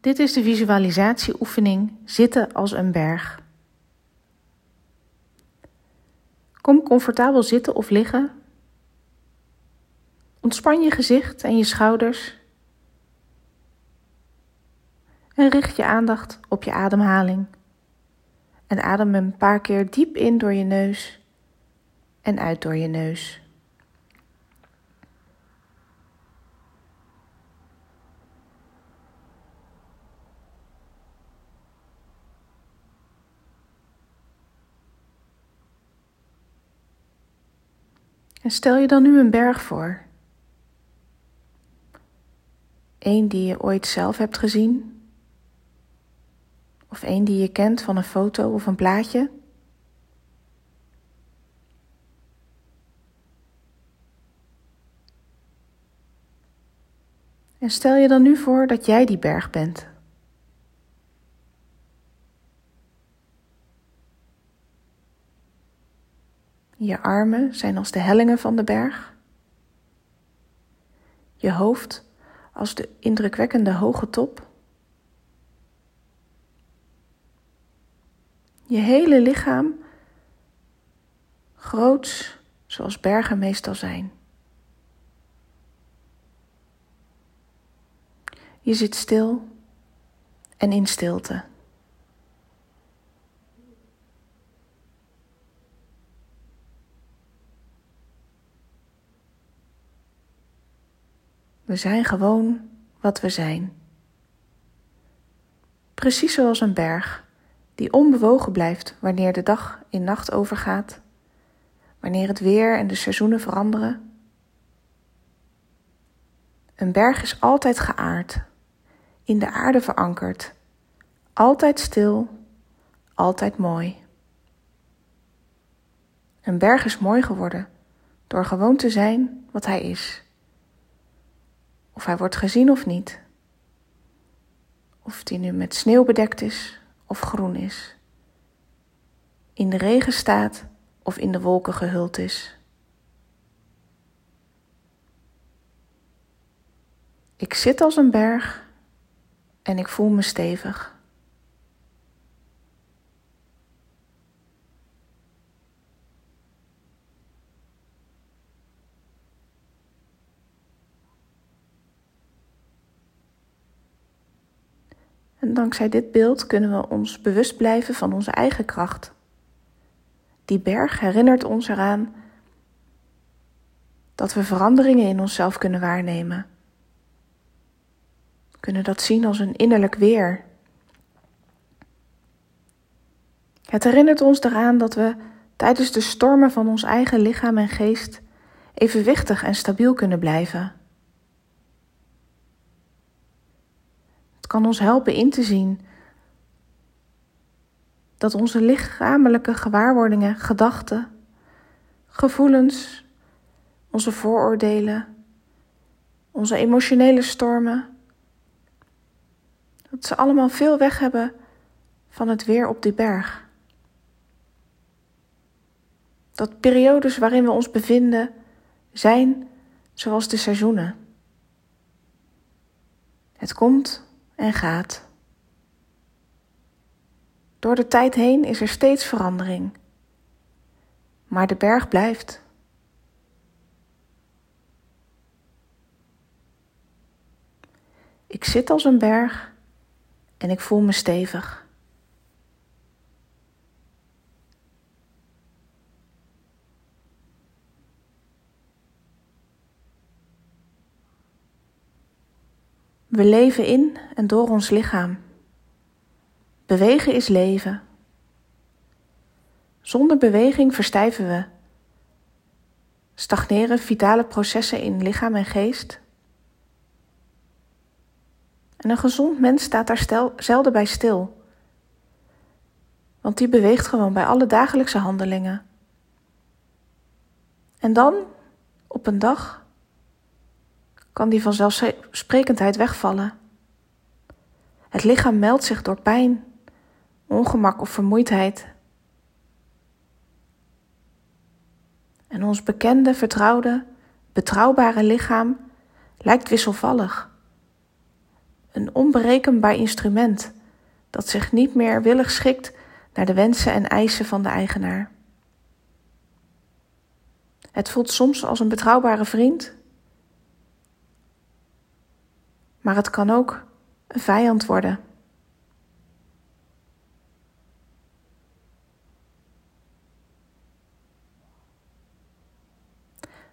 Dit is de visualisatieoefening Zitten als een berg. Kom comfortabel zitten of liggen. Ontspan je gezicht en je schouders. En richt je aandacht op je ademhaling. En adem een paar keer diep in door je neus en uit door je neus. En stel je dan nu een berg voor. Eén die je ooit zelf hebt gezien. Of één die je kent van een foto of een plaatje. En stel je dan nu voor dat jij die berg bent. Je armen zijn als de hellingen van de berg. Je hoofd als de indrukwekkende hoge top. Je hele lichaam groots zoals bergen meestal zijn. Je zit stil en in stilte. We zijn gewoon wat we zijn. Precies zoals een berg die onbewogen blijft wanneer de dag in nacht overgaat, wanneer het weer en de seizoenen veranderen. Een berg is altijd geaard, in de aarde verankerd, altijd stil, altijd mooi. Een berg is mooi geworden door gewoon te zijn wat hij is. Of hij wordt gezien of niet. Of die nu met sneeuw bedekt is of groen is. In de regen staat of in de wolken gehuld is. Ik zit als een berg en ik voel me stevig. En dankzij dit beeld kunnen we ons bewust blijven van onze eigen kracht. Die berg herinnert ons eraan dat we veranderingen in onszelf kunnen waarnemen. We kunnen dat zien als een innerlijk weer. Het herinnert ons eraan dat we tijdens de stormen van ons eigen lichaam en geest evenwichtig en stabiel kunnen blijven. Kan ons helpen in te zien dat onze lichamelijke gewaarwordingen, gedachten, gevoelens, onze vooroordelen, onze emotionele stormen, dat ze allemaal veel weg hebben van het weer op die berg. Dat periodes waarin we ons bevinden zijn zoals de seizoenen. Het komt en gaat. Door de tijd heen is er steeds verandering, maar de berg blijft. Ik zit als een berg en ik voel me stevig. We leven in en door ons lichaam. Bewegen is leven. Zonder beweging verstijven we. Stagneren vitale processen in lichaam en geest. En een gezond mens staat daar zelden bij stil. Want die beweegt gewoon bij alle dagelijkse handelingen. En dan, op een dag, kan die vanzelfsprekendheid wegvallen. Het lichaam meldt zich door pijn, ongemak of vermoeidheid. En ons bekende, vertrouwde, betrouwbare lichaam lijkt wisselvallig. een onberekenbaar instrument dat zich niet meer willig schikt naar de wensen en eisen van de eigenaar. Het voelt soms als een betrouwbare vriend, maar het kan ook een vijand worden.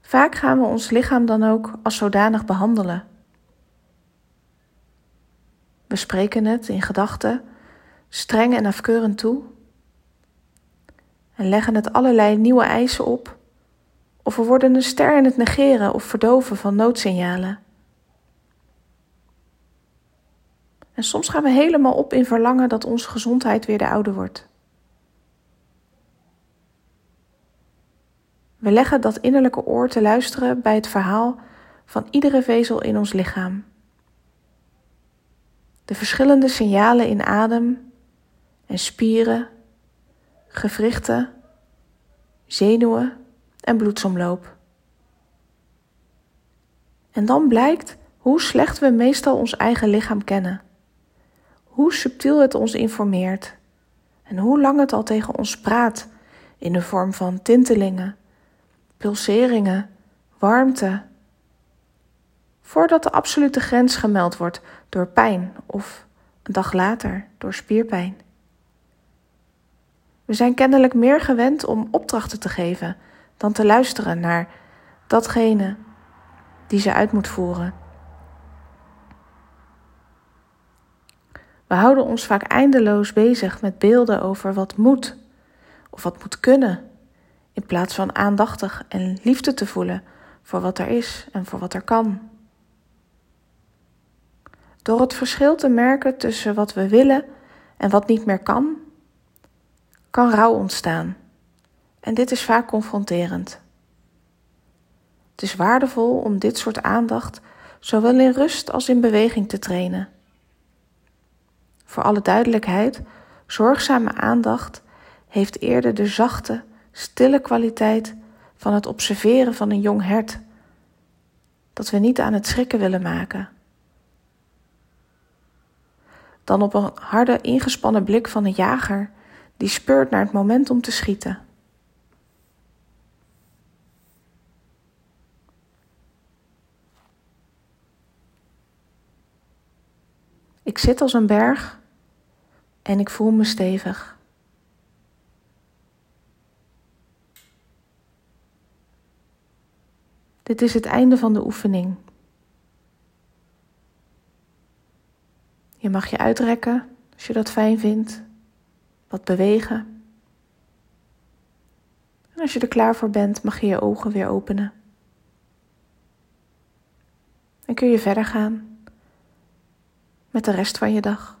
Vaak gaan we ons lichaam dan ook als zodanig behandelen. We spreken het in gedachten streng en afkeurend toe en leggen het allerlei nieuwe eisen op, of we worden een ster in het negeren of verdoven van noodsignalen. En soms gaan we helemaal op in verlangen dat onze gezondheid weer de oude wordt. We leggen dat innerlijke oor te luisteren bij het verhaal van iedere vezel in ons lichaam. De verschillende signalen in adem en spieren, gewrichten, zenuwen en bloedsomloop. En dan blijkt hoe slecht we meestal ons eigen lichaam kennen, hoe subtiel het ons informeert en hoe lang het al tegen ons praat in de vorm van tintelingen pulseringen, warmte. Voordat de absolute grens gemeld wordt door pijn of een dag later door spierpijn. We zijn kennelijk meer gewend om opdrachten te geven dan te luisteren naar datgene die ze uit moet voeren. We houden ons vaak eindeloos bezig met beelden over wat moet of wat moet kunnen in plaats van aandachtig en liefde te voelen voor wat er is en voor wat er kan. Door het verschil te merken tussen wat we willen en wat niet meer kan, kan rouw ontstaan. En dit is vaak confronterend. Het is waardevol om dit soort aandacht zowel in rust als in beweging te trainen. Voor alle duidelijkheid, zorgzame aandacht heeft eerder de zachte, stille kwaliteit van het observeren van een jong hert, dat we niet aan het schrikken willen maken. Dan op een harde, ingespannen blik van een jager die speurt naar het moment om te schieten. Ik zit als een berg en ik voel me stevig. Dit is het einde van de oefening. Je mag je uitrekken als je dat fijn vindt, wat bewegen. En als je er klaar voor bent, mag je je ogen weer openen. En kun je verder gaan met de rest van je dag.